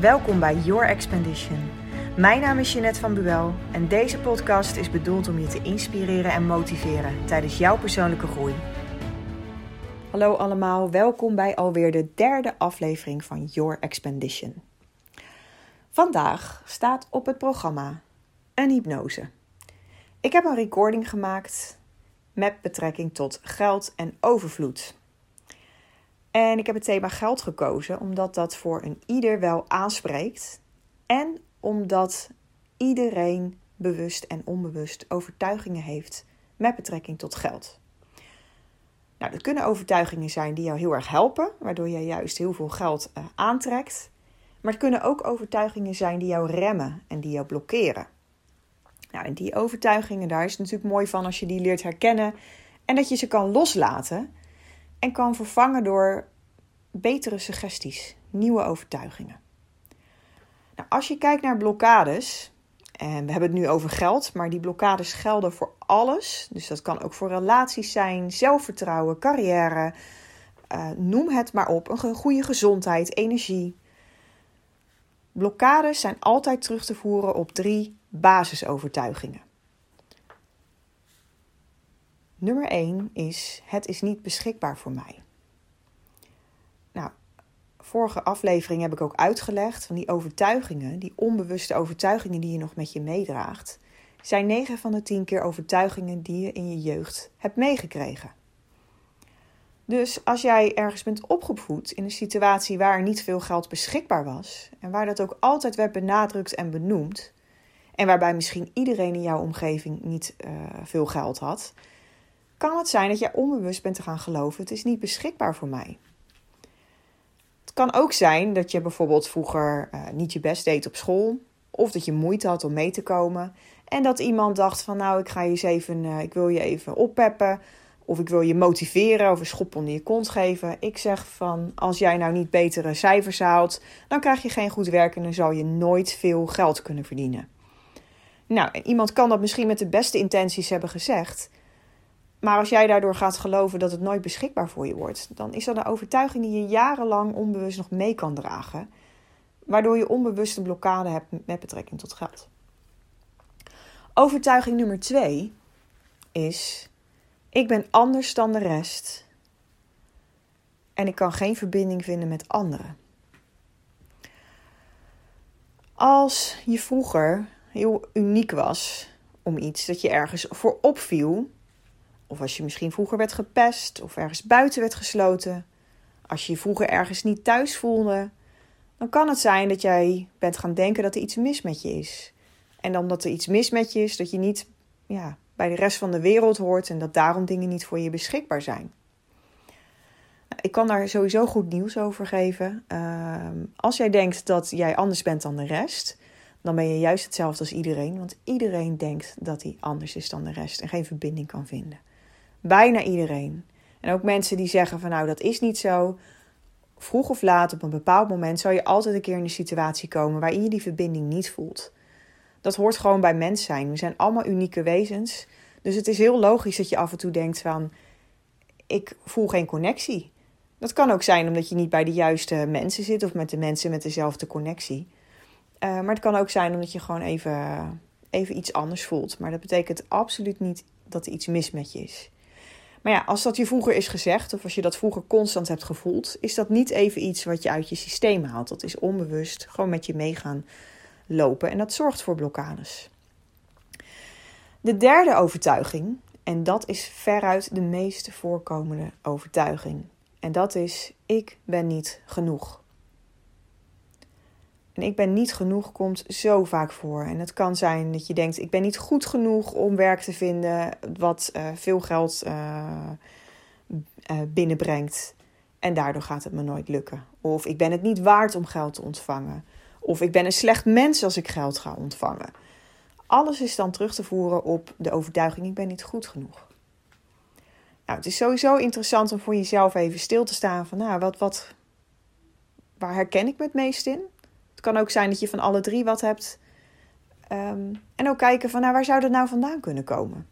Welkom bij Your Expedition. Mijn naam is Jeanette van Buel en deze podcast is bedoeld om je te inspireren en motiveren tijdens jouw persoonlijke groei. Hallo allemaal, welkom bij alweer de derde aflevering van Your Expedition. Vandaag staat op het programma een hypnose. Ik heb een recording gemaakt met betrekking tot geld en overvloed. En ik heb het thema geld gekozen omdat dat voor een ieder wel aanspreekt. En omdat iedereen bewust en onbewust overtuigingen heeft met betrekking tot geld. Nou, dat kunnen overtuigingen zijn die jou heel erg helpen, waardoor je juist heel veel geld uh, aantrekt. Maar het kunnen ook overtuigingen zijn die jou remmen en die jou blokkeren. Nou, en die overtuigingen, daar is het natuurlijk mooi van als je die leert herkennen en dat je ze kan loslaten en kan vervangen door betere suggesties, nieuwe overtuigingen. Nou, als je kijkt naar blokkades, en we hebben het nu over geld, maar die blokkades gelden voor alles. Dus dat kan ook voor relaties zijn, zelfvertrouwen, carrière, uh, noem het maar op, een goede gezondheid, energie. Blokkades zijn altijd terug te voeren op drie basisovertuigingen. Nummer 1 is: het is niet beschikbaar voor mij. Vorige aflevering heb ik ook uitgelegd van die overtuigingen, die onbewuste overtuigingen die je nog met je meedraagt, zijn 9 van de 10 keer overtuigingen die je in je jeugd hebt meegekregen. Dus als jij ergens bent opgevoed in een situatie waar niet veel geld beschikbaar was en waar dat ook altijd werd benadrukt en benoemd, en waarbij misschien iedereen in jouw omgeving niet uh, veel geld had, kan het zijn dat jij onbewust bent te gaan geloven: het is niet beschikbaar voor mij. Kan ook zijn dat je bijvoorbeeld vroeger uh, niet je best deed op school, of dat je moeite had om mee te komen, en dat iemand dacht van nou, ik ga je eens even, uh, ik wil je even oppeppen, of ik wil je motiveren of een schop onder je kont geven. Ik zeg van als jij nou niet betere cijfers haalt, dan krijg je geen goed werk en dan zal je nooit veel geld kunnen verdienen. Nou, en iemand kan dat misschien met de beste intenties hebben gezegd. Maar als jij daardoor gaat geloven dat het nooit beschikbaar voor je wordt, dan is dat een overtuiging die je jarenlang onbewust nog mee kan dragen. Waardoor je onbewust een blokkade hebt met betrekking tot geld. Overtuiging nummer twee is: ik ben anders dan de rest. En ik kan geen verbinding vinden met anderen. Als je vroeger heel uniek was om iets, dat je ergens voor opviel, of als je misschien vroeger werd gepest of ergens buiten werd gesloten, als je je vroeger ergens niet thuis voelde, dan kan het zijn dat jij bent gaan denken dat er iets mis met je is. En omdat er iets mis met je is, dat je niet ja, bij de rest van de wereld hoort en dat daarom dingen niet voor je beschikbaar zijn. Nou, ik kan daar sowieso goed nieuws over geven. Uh, als jij denkt dat jij anders bent dan de rest, dan ben je juist hetzelfde als iedereen. Want iedereen denkt dat hij anders is dan de rest en geen verbinding kan vinden. Bijna iedereen. En ook mensen die zeggen van nou dat is niet zo. Vroeg of laat op een bepaald moment zal je altijd een keer in een situatie komen waarin je die verbinding niet voelt. Dat hoort gewoon bij mens zijn. We zijn allemaal unieke wezens. Dus het is heel logisch dat je af en toe denkt van ik voel geen connectie. Dat kan ook zijn omdat je niet bij de juiste mensen zit of met de mensen met dezelfde connectie. Uh, maar het kan ook zijn omdat je gewoon even, even iets anders voelt. Maar dat betekent absoluut niet dat er iets mis met je is. Maar ja, als dat je vroeger is gezegd, of als je dat vroeger constant hebt gevoeld, is dat niet even iets wat je uit je systeem haalt. Dat is onbewust gewoon met je meegaan lopen en dat zorgt voor blokkades. De derde overtuiging, en dat is veruit de meest voorkomende overtuiging, en dat is: ik ben niet genoeg. En ik ben niet genoeg komt zo vaak voor. En het kan zijn dat je denkt: ik ben niet goed genoeg om werk te vinden wat uh, veel geld uh, uh, binnenbrengt. En daardoor gaat het me nooit lukken. Of ik ben het niet waard om geld te ontvangen. Of ik ben een slecht mens als ik geld ga ontvangen. Alles is dan terug te voeren op de overtuiging: ik ben niet goed genoeg. Nou, het is sowieso interessant om voor jezelf even stil te staan van, nou, wat, wat, waar herken ik me het meest in? Het kan ook zijn dat je van alle drie wat hebt. Um, en ook kijken van, nou, waar zou dat nou vandaan kunnen komen?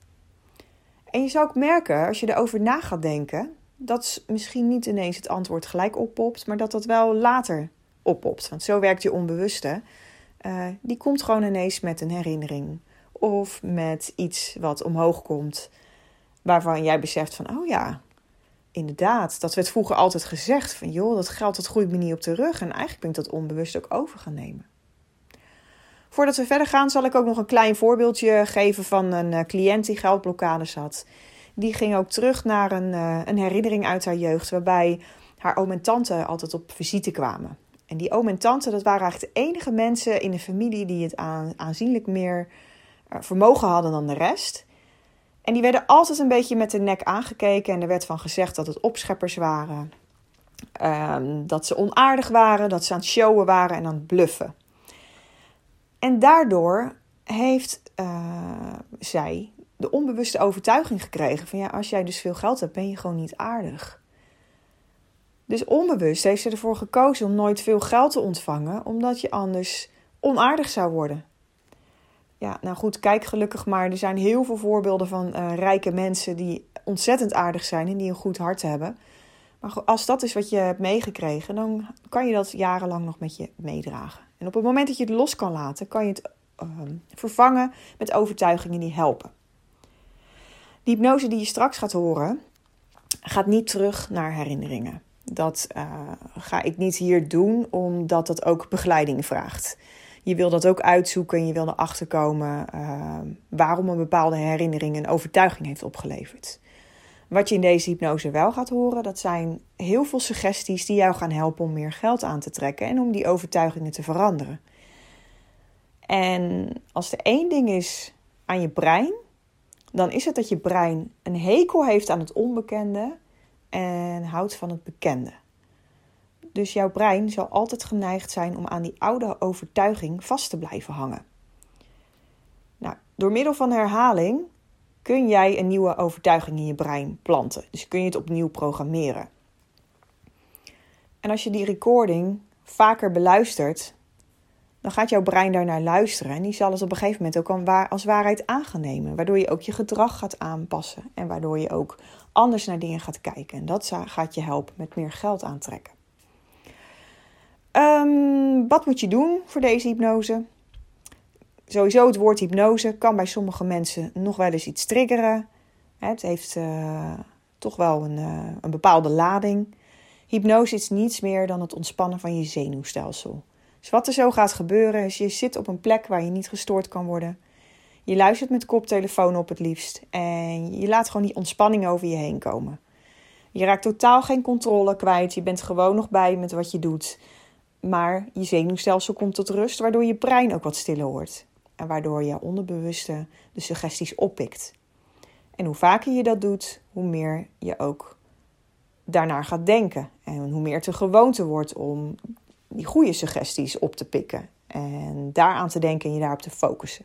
En je zou ook merken, als je erover na gaat denken, dat misschien niet ineens het antwoord gelijk oppopt, maar dat dat wel later oppopt. Want zo werkt je onbewuste. Uh, die komt gewoon ineens met een herinnering. Of met iets wat omhoog komt. Waarvan jij beseft van, oh ja, inderdaad. Dat werd vroeger altijd gezegd. Van joh, dat geld dat groeit me niet op de rug. En eigenlijk ben ik dat onbewust ook over gaan nemen. Voordat we verder gaan, zal ik ook nog een klein voorbeeldje geven van een eh, cliënt die geldblokkades had. Die ging ook terug naar een, uh, een herinnering uit haar jeugd, waarbij haar oom en tante altijd op visite kwamen. En die oom en tante, dat waren eigenlijk de enige mensen in de familie die het aanzienlijk meer eh, vermogen hadden dan de rest. En die werden altijd een beetje met de nek aangekeken en er werd van gezegd dat het opscheppers waren. Ehm, dat ze onaardig waren, dat ze aan het showen waren en aan het bluffen. En daardoor heeft uh, zij de onbewuste overtuiging gekregen van ja, als jij dus veel geld hebt, ben je gewoon niet aardig. Dus onbewust heeft ze ervoor gekozen om nooit veel geld te ontvangen, omdat je anders onaardig zou worden. Ja, nou goed, kijk gelukkig maar. Er zijn heel veel voorbeelden van uh, rijke mensen die ontzettend aardig zijn en die een goed hart hebben. Maar als dat is wat je hebt meegekregen, dan kan je dat jarenlang nog met je meedragen. En op het moment dat je het los kan laten, kan je het uh, vervangen met overtuigingen die helpen. Die hypnose die je straks gaat horen, gaat niet terug naar herinneringen. Dat uh, ga ik niet hier doen, omdat dat ook begeleiding vraagt. Je wil dat ook uitzoeken en je wil erachter komen uh, waarom een bepaalde herinnering een overtuiging heeft opgeleverd. Wat je in deze hypnose wel gaat horen, dat zijn heel veel suggesties die jou gaan helpen om meer geld aan te trekken en om die overtuigingen te veranderen. En als er één ding is aan je brein, dan is het dat je brein een hekel heeft aan het onbekende en houdt van het bekende. Dus jouw brein zal altijd geneigd zijn om aan die oude overtuiging vast te blijven hangen. Nou, door middel van herhaling kun jij een nieuwe overtuiging in je brein planten. Dus kun je het opnieuw programmeren. En als je die recording vaker beluistert, dan gaat jouw brein daarnaar luisteren. En die zal het op een gegeven moment ook als waarheid aannemen. Waardoor je ook je gedrag gaat aanpassen. En waardoor je ook anders naar dingen gaat kijken. En dat gaat je helpen met meer geld aantrekken. Um, wat moet je doen voor deze hypnose? Sowieso het woord hypnose kan bij sommige mensen nog wel eens iets triggeren. Het heeft uh, toch wel een, uh, een bepaalde lading. Hypnose is niets meer dan het ontspannen van je zenuwstelsel. Dus wat er zo gaat gebeuren is, je zit op een plek waar je niet gestoord kan worden. Je luistert met koptelefoon op het liefst en je laat gewoon die ontspanning over je heen komen. Je raakt totaal geen controle kwijt, je bent gewoon nog bij met wat je doet. Maar je zenuwstelsel komt tot rust, waardoor je brein ook wat stiller wordt. En waardoor je onderbewuste de suggesties oppikt. En hoe vaker je dat doet, hoe meer je ook daarnaar gaat denken. En hoe meer het een gewoonte wordt om die goede suggesties op te pikken. En daaraan te denken en je daarop te focussen.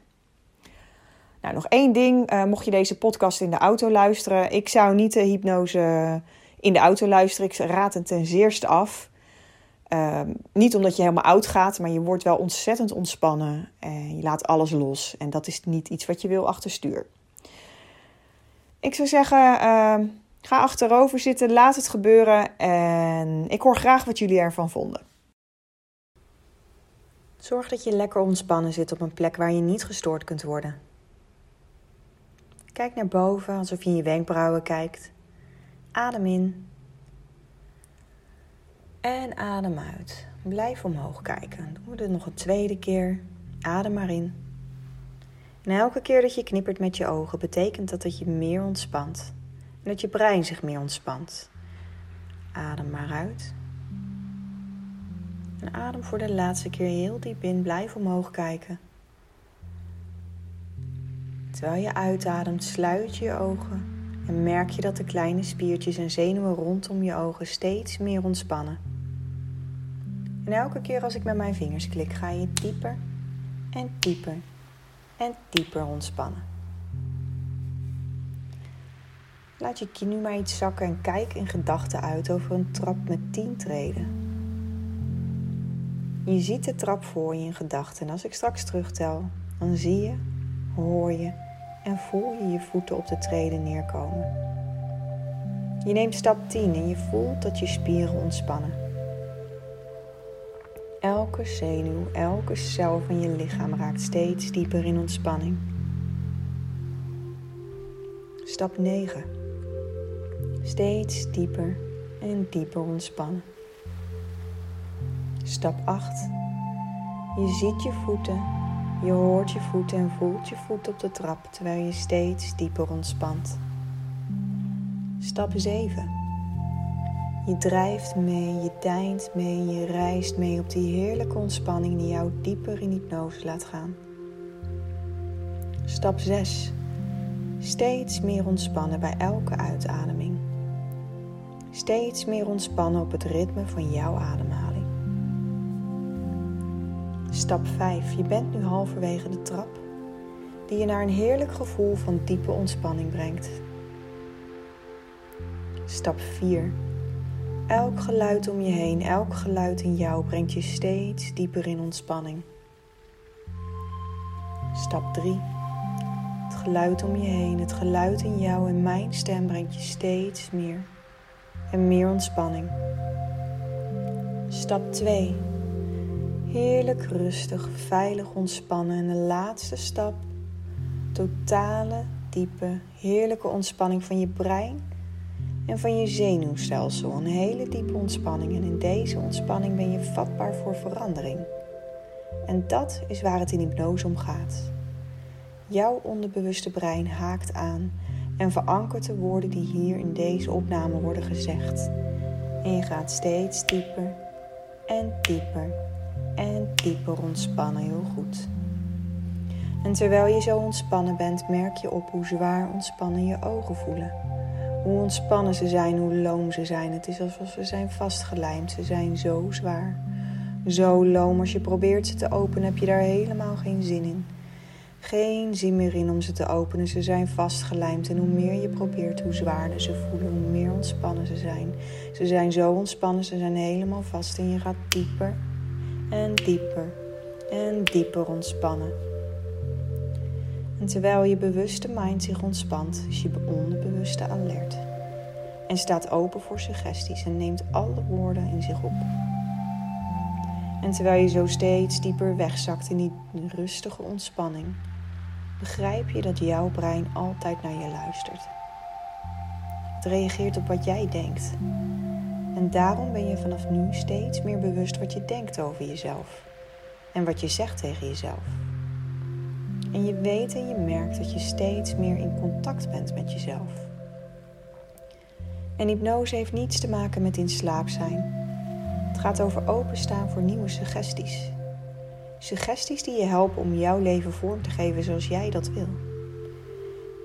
Nou, nog één ding. Uh, mocht je deze podcast in de auto luisteren. Ik zou niet de hypnose in de auto luisteren. Ik raad het ten zeerste af. Uh, niet omdat je helemaal oud gaat, maar je wordt wel ontzettend ontspannen. En je laat alles los. En dat is niet iets wat je wil achter stuur. Ik zou zeggen, uh, ga achterover zitten, laat het gebeuren. En ik hoor graag wat jullie ervan vonden. Zorg dat je lekker ontspannen zit op een plek waar je niet gestoord kunt worden. Kijk naar boven alsof je in je wenkbrauwen kijkt. Adem in. En adem uit. Blijf omhoog kijken. Doen we dit nog een tweede keer. Adem maar in. En elke keer dat je knippert met je ogen, betekent dat dat je meer ontspant. En dat je brein zich meer ontspant. Adem maar uit. En adem voor de laatste keer heel diep in. Blijf omhoog kijken. Terwijl je uitademt, sluit je je ogen en merk je dat de kleine spiertjes en zenuwen rondom je ogen steeds meer ontspannen. En elke keer als ik met mijn vingers klik, ga je dieper en dieper en dieper ontspannen. Laat je kin nu maar iets zakken en kijk in gedachten uit over een trap met tien treden. Je ziet de trap voor je in gedachten en als ik straks terugtel, dan zie je, hoor je en voel je je voeten op de treden neerkomen. Je neemt stap 10 en je voelt dat je spieren ontspannen. Elke zenuw, elke cel van je lichaam raakt steeds dieper in ontspanning. Stap 9. Steeds dieper en dieper ontspannen. Stap 8. Je ziet je voeten, je hoort je voeten en voelt je voet op de trap terwijl je steeds dieper ontspant. Stap 7. Je drijft mee, je deint mee, je reist mee op die heerlijke ontspanning die jou dieper in hypnose laat gaan. Stap 6. Steeds meer ontspannen bij elke uitademing. Steeds meer ontspannen op het ritme van jouw ademhaling. Stap 5. Je bent nu halverwege de trap, die je naar een heerlijk gevoel van diepe ontspanning brengt. Stap 4. Elk geluid om je heen, elk geluid in jou brengt je steeds dieper in ontspanning. Stap 3. Het geluid om je heen, het geluid in jou en mijn stem brengt je steeds meer en meer ontspanning. Stap 2. Heerlijk rustig, veilig ontspannen. En de laatste stap. Totale, diepe, heerlijke ontspanning van je brein en van je zenuwstelsel. Een hele diepe ontspanning. En in deze ontspanning ben je vatbaar voor verandering. En dat is waar het in hypnose om gaat. Jouw onderbewuste brein haakt aan en verankert de woorden die hier in deze opname worden gezegd. En je gaat steeds dieper en dieper en dieper ontspannen. Heel goed. En terwijl je zo ontspannen bent, merk je op hoe zwaar ontspannen je ogen voelen. Hoe ontspannen ze zijn, hoe loom ze zijn. Het is alsof ze zijn vastgelijmd. Ze zijn zo zwaar. Zo loom. Als je probeert ze te openen, heb je daar helemaal geen zin in. Geen zin meer in om ze te openen. Ze zijn vastgelijmd. En hoe meer je probeert, hoe zwaarder ze voelen. Hoe meer ontspannen ze zijn. Ze zijn zo ontspannen, ze zijn helemaal vast. En je gaat dieper en dieper en dieper ontspannen. En terwijl je bewuste mind zich ontspant, is je onderbewuste alert. En staat open voor suggesties en neemt alle woorden in zich op. En terwijl je zo steeds dieper wegzakt in die rustige ontspanning, begrijp je dat jouw brein altijd naar je luistert. Het reageert op wat jij denkt. En daarom ben je vanaf nu steeds meer bewust wat je denkt over jezelf en wat je zegt tegen jezelf. En je weet en je merkt dat je steeds meer in contact bent met jezelf. En hypnose heeft niets te maken met in slaap zijn. Het gaat over openstaan voor nieuwe suggesties. Suggesties die je helpen om jouw leven vorm te geven zoals jij dat wil.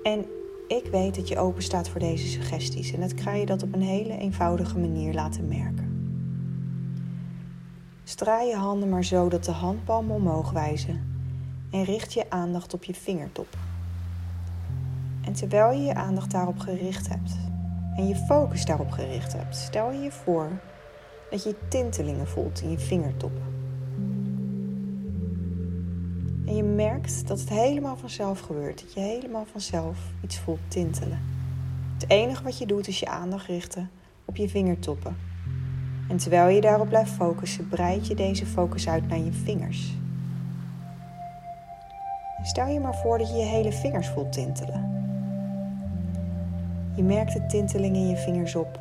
En ik weet dat je open staat voor deze suggesties en dat kan je dat op een hele eenvoudige manier laten merken. Straai je handen maar zo dat de handpalmen omhoog wijzen en richt je aandacht op je vingertop. En terwijl je je aandacht daarop gericht hebt en je focus daarop gericht hebt, stel je je voor dat je tintelingen voelt in je vingertoppen. En je merkt dat het helemaal vanzelf gebeurt, dat je helemaal vanzelf iets voelt tintelen. Het enige wat je doet is je aandacht richten op je vingertoppen. En terwijl je daarop blijft focussen, breid je deze focus uit naar je vingers. Stel je maar voor dat je je hele vingers voelt tintelen. Je merkt de tinteling in je vingers op.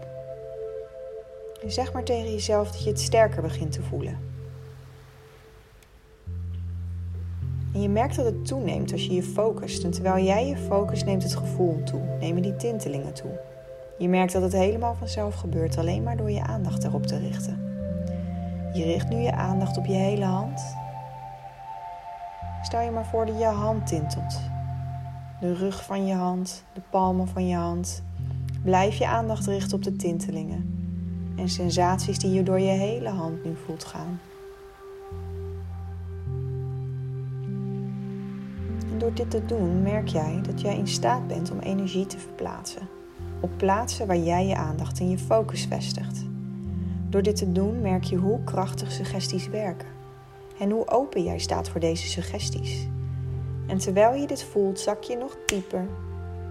En zeg maar tegen jezelf dat je het sterker begint te voelen. En je merkt dat het toeneemt als je je focust. En terwijl jij je focust, neemt het gevoel toe. Nemen die tintelingen toe. Je merkt dat het helemaal vanzelf gebeurt, alleen maar door je aandacht erop te richten. Je richt nu je aandacht op je hele hand Stel je maar voor dat je hand tintelt. De rug van je hand, de palmen van je hand. Blijf je aandacht richten op de tintelingen en sensaties die je door je hele hand nu voelt gaan. En door dit te doen merk jij dat jij in staat bent om energie te verplaatsen. Op plaatsen waar jij je aandacht en je focus vestigt. Door dit te doen merk je hoe krachtig suggesties werken en hoe open jij staat voor deze suggesties. En terwijl je dit voelt, zak je nog dieper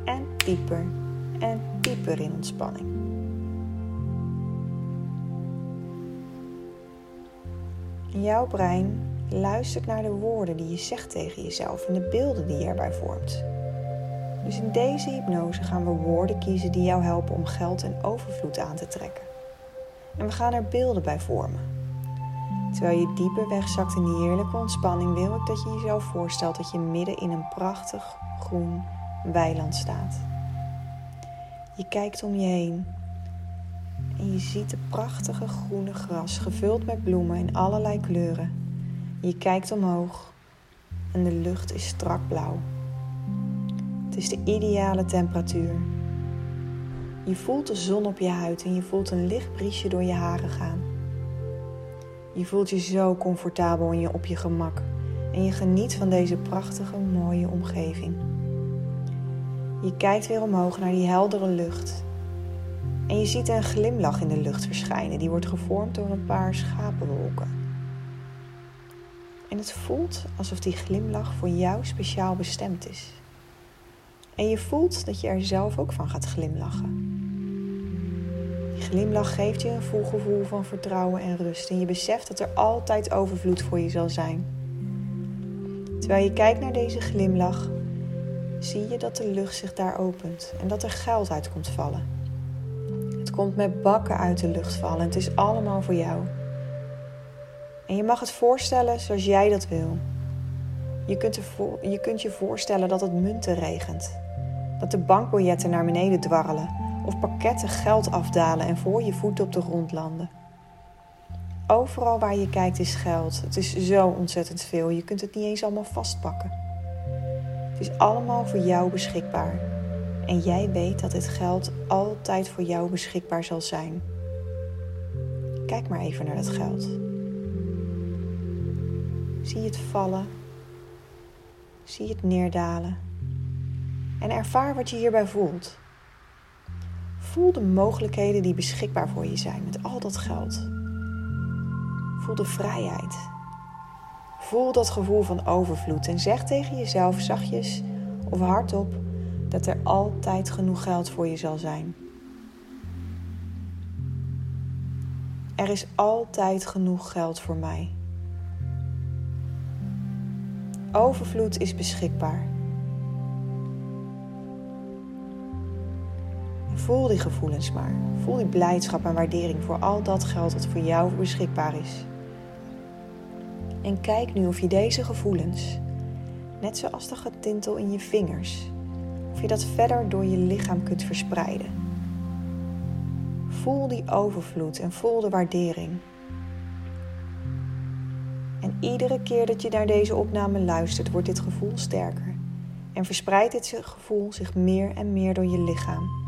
en dieper en dieper in ontspanning. Jouw brein luistert naar de woorden die je zegt tegen jezelf en de beelden die je erbij vormt. Dus in deze hypnose gaan we woorden kiezen die jou helpen om geld en overvloed aan te trekken. En we gaan er beelden bij vormen. Terwijl je dieper wegzakt in die heerlijke ontspanning, wil ik dat je jezelf voorstelt dat je midden in een prachtig groen weiland staat. Je kijkt om je heen en je ziet het prachtige groene gras gevuld met bloemen in allerlei kleuren. Je kijkt omhoog en de lucht is strak blauw. Het is de ideale temperatuur. Je voelt de zon op je huid en je voelt een licht briesje door je haren gaan. Je voelt je zo comfortabel en je op je gemak en je geniet van deze prachtige, mooie omgeving. Je kijkt weer omhoog naar die heldere lucht en je ziet een glimlach in de lucht verschijnen, die wordt gevormd door een paar schapenwolken. En het voelt alsof die glimlach voor jou speciaal bestemd is. En je voelt dat je er zelf ook van gaat glimlachen. Glimlach geeft je een vol gevoel van vertrouwen en rust. En je beseft dat er altijd overvloed voor je zal zijn. Terwijl je kijkt naar deze glimlach, zie je dat de lucht zich daar opent en dat er geld uit komt vallen. Het komt met bakken uit de lucht vallen. Het is allemaal voor jou. En je mag het voorstellen zoals jij dat wil. Je kunt, je kunt je voorstellen dat het munten regent. Dat de bankbiljetten naar beneden dwarrelen of pakketten geld afdalen en voor je voeten op de grond landen. Overal waar je kijkt is geld. Het is zo ontzettend veel. Je kunt het niet eens allemaal vastpakken. Het is allemaal voor jou beschikbaar. En jij weet dat dit geld altijd voor jou beschikbaar zal zijn. Kijk maar even naar dat geld. Zie het vallen. Zie het neerdalen. En ervaar wat je hierbij voelt. Voel de mogelijkheden die beschikbaar voor je zijn met al dat geld. Voel de vrijheid. Voel dat gevoel van overvloed en zeg tegen jezelf zachtjes of hardop dat er altijd genoeg geld voor je zal zijn. Er is altijd genoeg geld voor mij. Overvloed is beschikbaar. Voel die gevoelens maar. Voel die blijdschap en waardering voor al dat geld dat voor jou beschikbaar is. En kijk nu of je deze gevoelens, net zoals de getintel in je vingers, of je dat verder door je lichaam kunt verspreiden. Voel die overvloed en voel de waardering. En iedere keer dat je naar deze opname luistert, wordt dit gevoel sterker en verspreidt dit gevoel zich meer en meer door je lichaam.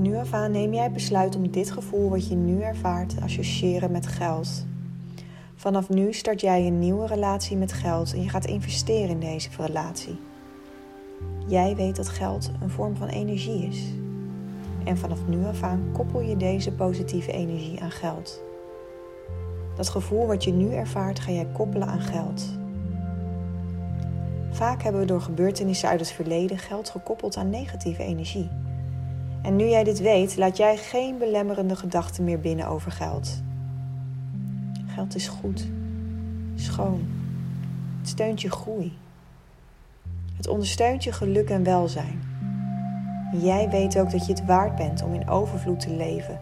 Nu af aan neem jij besluit om dit gevoel wat je nu ervaart te associëren met geld. Vanaf nu start jij een nieuwe relatie met geld en je gaat investeren in deze relatie. Jij weet dat geld een vorm van energie is. En vanaf nu af aan koppel je deze positieve energie aan geld. Dat gevoel wat je nu ervaart ga jij koppelen aan geld. Vaak hebben we door gebeurtenissen uit het verleden geld gekoppeld aan negatieve energie. En nu jij dit weet, laat jij geen belemmerende gedachten meer binnen over geld. Geld is goed, schoon. Het steunt je groei. Het ondersteunt je geluk en welzijn. jij weet ook dat je het waard bent om in overvloed te leven.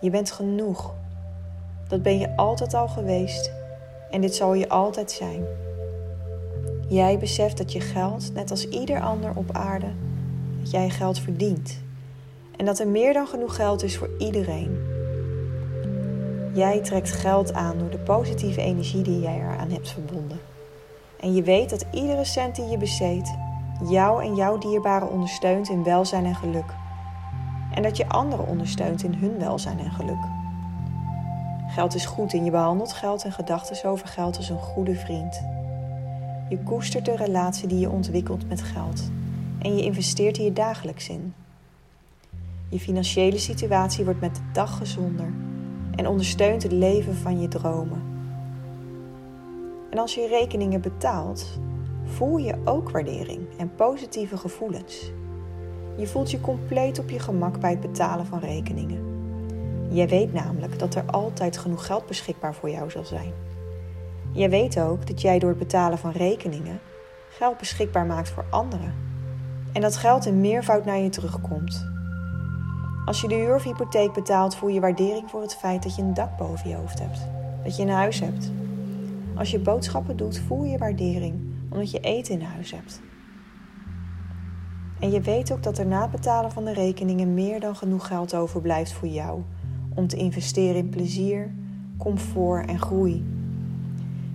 Je bent genoeg. Dat ben je altijd al geweest en dit zal je altijd zijn. Jij beseft dat je geld, net als ieder ander op aarde, dat jij geld verdient en dat er meer dan genoeg geld is voor iedereen. Jij trekt geld aan door de positieve energie die jij eraan hebt verbonden. En je weet dat iedere cent die je bezet jou en jouw dierbaren ondersteunt in welzijn en geluk. En dat je anderen ondersteunt in hun welzijn en geluk. Geld is goed en je behandelt geld en gedachten over geld als een goede vriend. Je koestert de relatie die je ontwikkelt met geld en je investeert hier dagelijks in. Je financiële situatie wordt met de dag gezonder en ondersteunt het leven van je dromen. En als je rekeningen betaalt, voel je ook waardering en positieve gevoelens. Je voelt je compleet op je gemak bij het betalen van rekeningen. Jij weet namelijk dat er altijd genoeg geld beschikbaar voor jou zal zijn. Jij weet ook dat jij door het betalen van rekeningen geld beschikbaar maakt voor anderen. En dat geld in meervoud naar je terugkomt. Als je de huur of hypotheek betaalt, voel je waardering voor het feit dat je een dak boven je hoofd hebt. Dat je een huis hebt. Als je boodschappen doet, voel je waardering omdat je eten in huis hebt. En je weet ook dat er na het betalen van de rekeningen meer dan genoeg geld overblijft voor jou om te investeren in plezier, comfort en groei.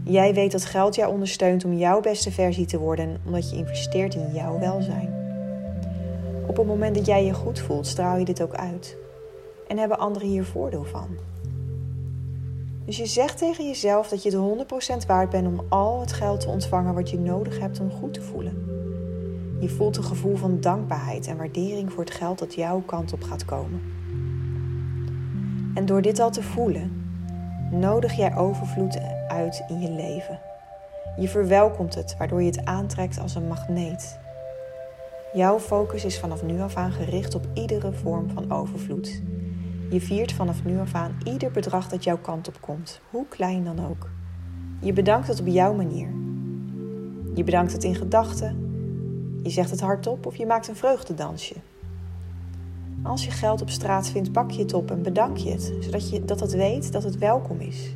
Jij weet dat geld jou ondersteunt om jouw beste versie te worden omdat je investeert in jouw welzijn. Op het moment dat jij je goed voelt, straal je dit ook uit. En hebben anderen hier voordeel van. Dus je zegt tegen jezelf dat je het 100% waard bent om al het geld te ontvangen wat je nodig hebt om goed te voelen. Je voelt een gevoel van dankbaarheid en waardering voor het geld dat jouw kant op gaat komen. En door dit al te voelen, nodig jij overvloed uit in je leven. Je verwelkomt het, waardoor je het aantrekt als een magneet. Jouw focus is vanaf nu af aan gericht op iedere vorm van overvloed. Je viert vanaf nu af aan ieder bedrag dat jouw kant op komt, hoe klein dan ook. Je bedankt het op jouw manier. Je bedankt het in gedachten, je zegt het hardop of je maakt een vreugdedansje. Als je geld op straat vindt, pak je het op en bedank je het, zodat je dat het weet dat het welkom is.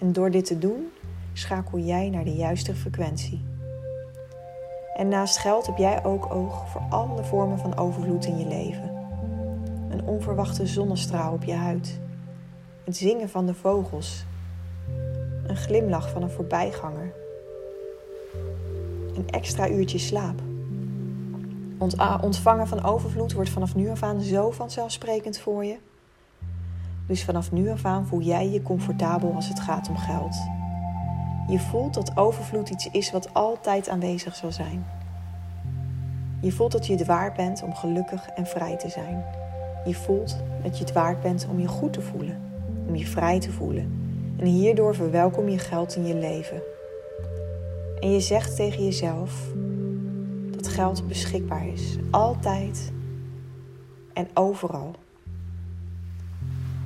En door dit te doen, schakel jij naar de juiste frequentie. En naast geld heb jij ook oog voor alle vormen van overvloed in je leven. Een onverwachte zonnestraal op je huid. Het zingen van de vogels. Een glimlach van een voorbijganger. Een extra uurtje slaap. Ontvangen van overvloed wordt vanaf nu af aan zo vanzelfsprekend voor je. Dus vanaf nu af aan voel jij je comfortabel als het gaat om geld. Je voelt dat overvloed iets is wat altijd aanwezig zal zijn. Je voelt dat je het waard bent om gelukkig en vrij te zijn. Je voelt dat je het waard bent om je goed te voelen, om je vrij te voelen. En hierdoor verwelkom je geld in je leven. En je zegt tegen jezelf dat geld beschikbaar is, altijd en overal.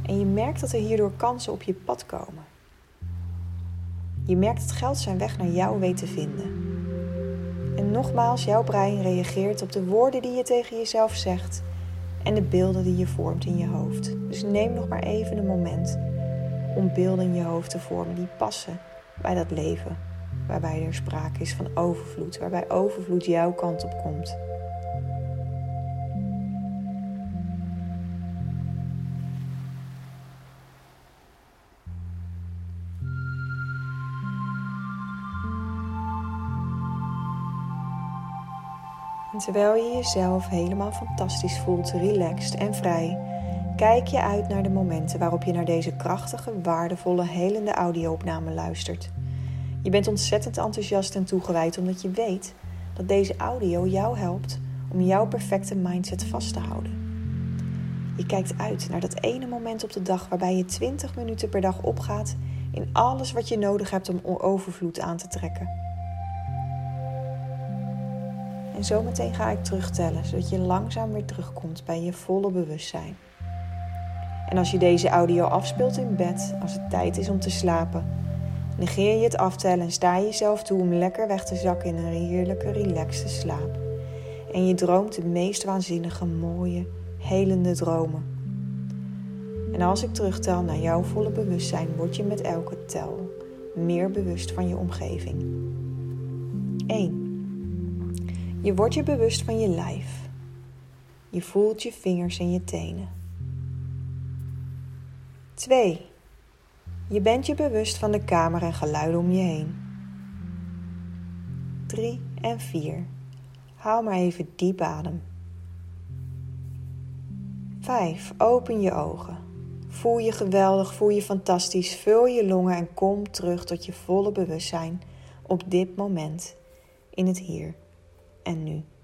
En je merkt dat er hierdoor kansen op je pad komen. Je merkt dat geld zijn weg naar jou weet te vinden. En nogmaals, jouw brein reageert op de woorden die je tegen jezelf zegt en de beelden die je vormt in je hoofd. Dus neem nog maar even een moment om beelden in je hoofd te vormen die passen bij dat leven, waarbij er sprake is van overvloed, waarbij overvloed jouw kant op komt. En terwijl je jezelf helemaal fantastisch voelt, relaxed en vrij, kijk je uit naar de momenten waarop je naar deze krachtige, waardevolle, helende audio-opname luistert. Je bent ontzettend enthousiast en toegewijd omdat je weet dat deze audio jou helpt om jouw perfecte mindset vast te houden. Je kijkt uit naar dat ene moment op de dag waarbij je 20 minuten per dag opgaat in alles wat je nodig hebt om overvloed aan te trekken. En zometeen ga ik terugtellen, zodat je langzaam weer terugkomt bij je volle bewustzijn. En als je deze audio afspeelt in bed, als het tijd is om te slapen, negeer je het aftellen en sta jezelf toe om lekker weg te zakken in een heerlijke, relaxte slaap. En je droomt de meest waanzinnige, mooie, helende dromen. En als ik terugtel naar jouw volle bewustzijn, word je met elke tel meer bewust van je omgeving. 1. Je wordt je bewust van je lijf. Je voelt je vingers en je tenen. 2. Je bent je bewust van de kamer en geluiden om je heen. 3 en 4. Haal maar even diep adem. 5. Open je ogen. Voel je geweldig, voel je fantastisch, vul je longen en kom terug tot je volle bewustzijn op dit moment in het hier en nu.